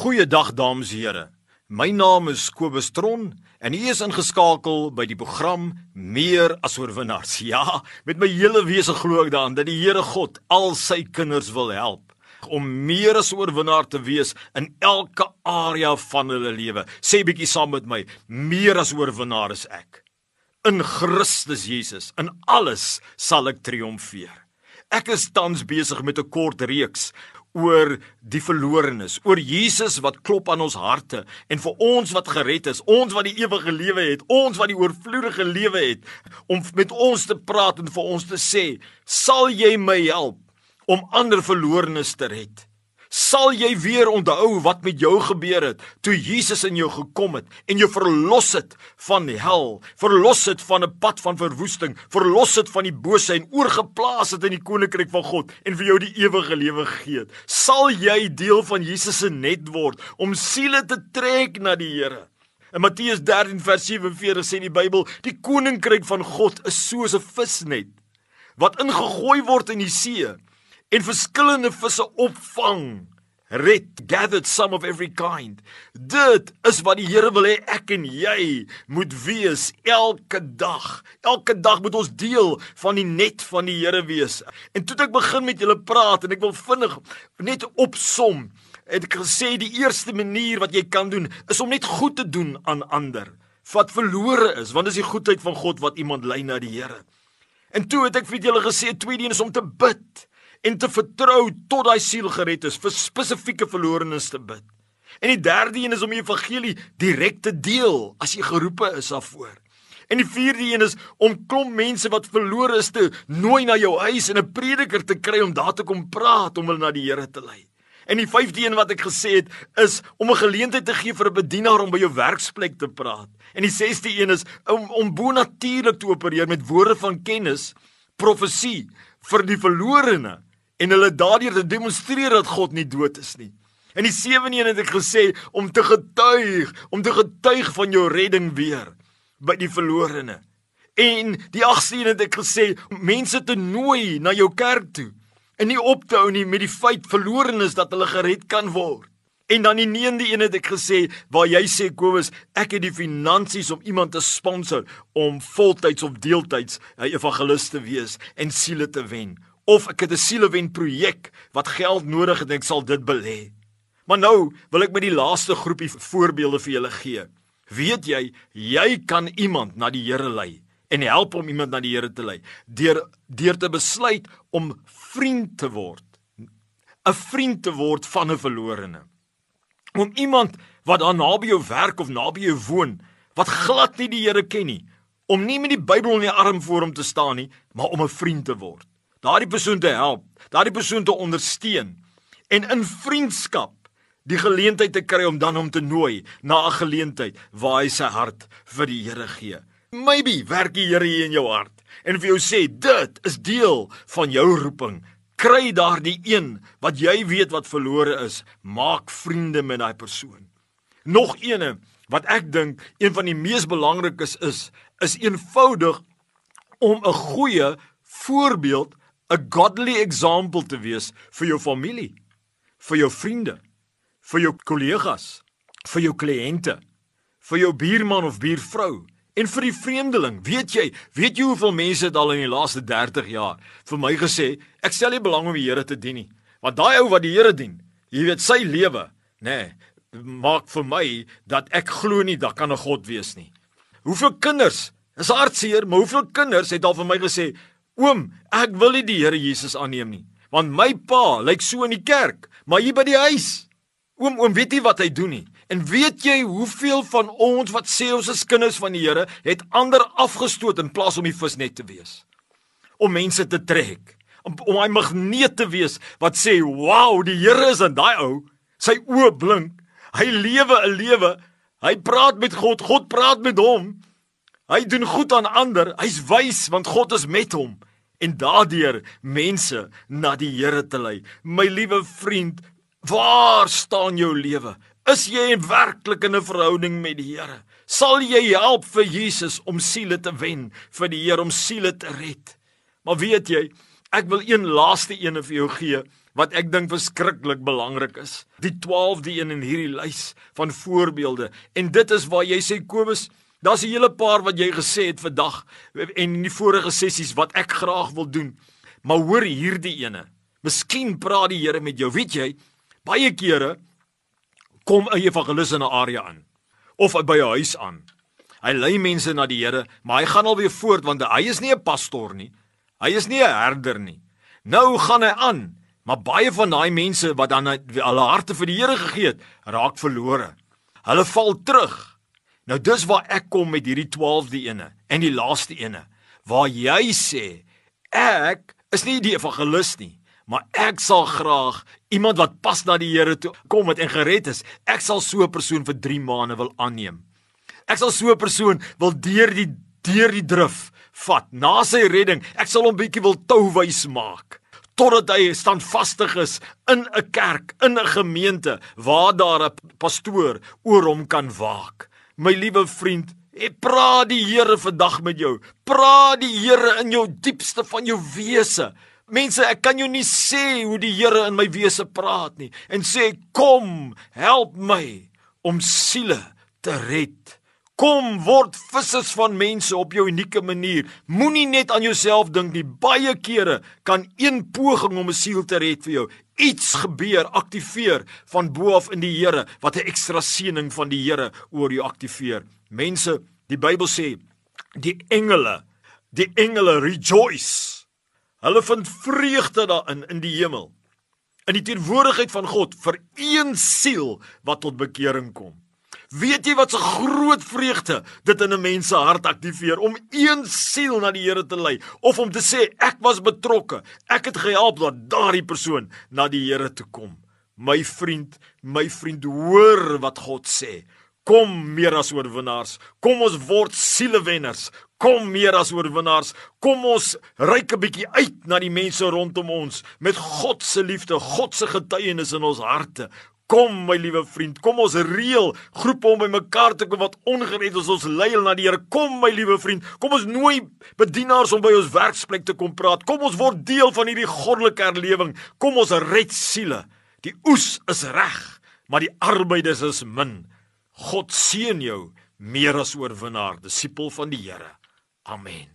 Goeiedag dames en here. My naam is Kobus Tron en u is ingeskakel by die program Meer as oorwinnaars. Ja, met my hele wese glo ek daaraan dat die Here God al sy kinders wil help om meer as oorwinnaar te wees in elke area van hulle lewe. Sê bietjie saam met my, meer as oorwinnaar is ek. In Christus Jesus, in alles sal ek triomfeer. Ek is tans besig met 'n kort reeks oor die verlorenes, oor Jesus wat klop aan ons harte en vir ons wat gered is, ons wat die ewige lewe het, ons wat die oorvloedige lewe het, om met ons te praat en vir ons te sê, "Sal jy my help om ander verlorenes te red?" Sal jy weer onthou wat met jou gebeur het toe Jesus in jou gekom het en jou verlos het van die hel, verlos het van 'n pad van verwoesting, verlos het van die bose en oorgeplaas het in die koninkryk van God en vir jou die ewige lewe gegee het? Sal jy deel van Jesus se net word om siele te trek na die Here? In Matteus 13 vers 47 sê die Bybel, die koninkryk van God is soos 'n visnet wat ingegooi word in die see en verskillende visse opvang. Red gathered some of every kind. Dit is wat die Here wil hê ek en jy moet wees elke dag. Elke dag moet ons deel van die net van die Here wees. En toe ek begin met julle praat en ek wil vinnig net opsom. Het ek gesê die eerste manier wat jy kan doen is om net goed te doen aan ander. Wat verlore is, want dis die goedheid van God wat iemand lei na die Here. En toe het ek vir julle gesê tweede een is om te bid en te vertrou tot daai siel gered is vir spesifieke verlorenes te bid. En die derde een is om die evangelie direk te deel as jy geroepe is daarvoor. En die vierde een is om klomp mense wat verlore is te nooi na jou huis en 'n prediker te kry om daar te kom praat om hulle na die Here te lei. En die vyfde een wat ek gesê het is om 'n geleentheid te gee vir 'n bedienaar om by jou werksplek te praat. En die sesde een is om om bonatuurlik te opereer met woorde van kennis, profesie vir die verlorene en hulle daardeur te demonstreer dat God nie dood is nie. In die 7de een het ek gesê om te getuig, om te getuig van jou redding weer by die verlorene. En die 8de een het ek gesê mense te nooi na jou kerk toe en nie op te hou nie met die feit verlorenes dat hulle gered kan word. En dan die 9de een het ek gesê waar jy sê Kobus, ek het die finansies om iemand te sponsor om voltyds of deeltyds 'n evangelis te wees en siele te wen of ek het 'n sielewen projek wat geld nodig het en ek sal dit belê. Maar nou wil ek met die laaste groepie voorbeelde vir julle gee. Weet jy, jy kan iemand na die Here lei en help om iemand na die Here te lei deur deur te besluit om vriend te word. 'n Vriend te word van 'n verlorene. Om iemand wat daar naby jou werk of naby jou woon wat glad nie die Here ken nie, om nie met die Bybel in die arm voor hom te staan nie, maar om 'n vriend te word daardie persoon te help, daardie persoon te ondersteun en in vriendskap die geleentheid te kry om dan hom te nooi na 'n geleentheid waar hy sy hart vir die Here gee. Maybe werk die Here hier in jou hart en vir jou sê dit is deel van jou roeping. Kry daardie een wat jy weet wat verlore is, maak vriende met daai persoon. Nog eene wat ek dink een van die mees belangrikes is, is eenvoudig om 'n goeie voorbeeld 'n godly example te wees vir jou familie, vir jou vriende, vir jou kollegas, vir jou kliënte, vir jou buurman of buurvrou en vir die vreemdeling. Weet jy, weet jy hoeveel mense het al in die laaste 30 jaar vir my gesê, ek stel nie belang om die Here te dien nie, want daai ou wat die Here dien, jy weet sy lewe, nê, nee, maak vir my dat ek glo nie dat kan 'n God wees nie. Hoeveel kinders is hartseer, maar hoeveel kinders het al vir my gesê, Oom, ek wil nie die Here Jesus aanneem nie, want my pa lyk so in die kerk, maar hier by die huis. Oom, oom, weet jy wat hy doen nie? En weet jy hoeveel van ons wat sê ons is kinders van die Here, het ander afgestoot in plaas om die visnet te wees? Om mense te trek, om om hy magneet te wees wat sê, "Wow, die Here is in daai ou." Sy oë blink. Hy lewe 'n lewe. Hy praat met God, God praat met hom. Hy doen goed aan ander. Hy's wys want God is met hom en daardeur mense na die Here te lei. My liewe vriend, waar staan jou lewe? Is jy werklik in 'n verhouding met die Here? Sal jy help vir Jesus om siele te wen, vir die Here om siele te red? Maar weet jy, ek wil een laaste ene vir jou gee wat ek dink verskriklik belangrik is. Die 12de een in hierdie lys van voorbeelde. En dit is waar jy sê Kobus, daar's 'n hele paar wat jy gesê het vandag en in die vorige sessies wat ek graag wil doen. Maar hoor hierdie ene. Miskien praat die Here met jou, weet jy? Baie kere kom 'n evangelis in 'n area aan of by 'n huis aan. Hy lei mense na die Here, maar hy gaan alweer voort want hy is nie 'n pastoor nie. Hy is nie 'n herder nie. Nou gaan hy aan Maar baie van daai mense wat dan hulle harte vir die Here gegee het, raak verlore. Hulle val terug. Nou dis waar ek kom met hierdie 12de ene en die laaste ene waar jy sê ek is nie die evangelis nie, maar ek sal graag iemand wat pas na die Here toe kom het en gered is, ek sal so 'n persoon vir 3 maande wil aanneem. Ek sal so 'n persoon wil deur die deur die drif vat na sy redding. Ek sal hom bietjie wil touwys maak totdat hy standvastig is in 'n kerk, in 'n gemeente waar daar 'n pastoor oor hom kan waak. My liewe vriend, ek praat die Here vandag met jou. Praat die Here in jou diepste van jou wese. Mense, ek kan jou nie sê hoe die Here in my wese praat nie en sê kom, help my om siele te red. Kom word vissers van mense op jou unieke manier. Moenie net aan jouself dink nie. Baie kere kan een poging om 'n siel te red vir jou iets gebeur, aktiveer van bo af in die Here wat 'n ekstra seëning van die Here oor jou aktiveer. Mense, die Bybel sê die engele, die engele rejoice. Hulle vind vreugde daarin in die hemel. In die teenwoordigheid van God vir een siel wat tot bekering kom. Weet jy wat 'n groot vreugde dit in 'n mens se hart aktiveer om een siel na die Here te lei of om te sê ek was betrokke. Ek het gehelp dat daardie persoon na die Here toe kom. My vriend, my vriend, hoor wat God sê. Kom meer as oorwinnaars. Kom ons word sielewenners. Kom meer as oorwinnaars. Kom ons ryk 'n bietjie uit na die mense rondom ons met God se liefde, God se getuienis in ons harte. Kom my liewe vriend, kom ons reël groepe om by mekaar te kom wat ongered is, ons lei hulle na die Here. Kom my liewe vriend, kom ons nooi bedienaars om by ons werksplek te kom praat. Kom ons word deel van hierdie goddelike herlewing. Kom ons red siele. Die oes is reg, maar die arbeiders is min. God seën jou meer as oorwinnaar, disipel van die Here. Amen.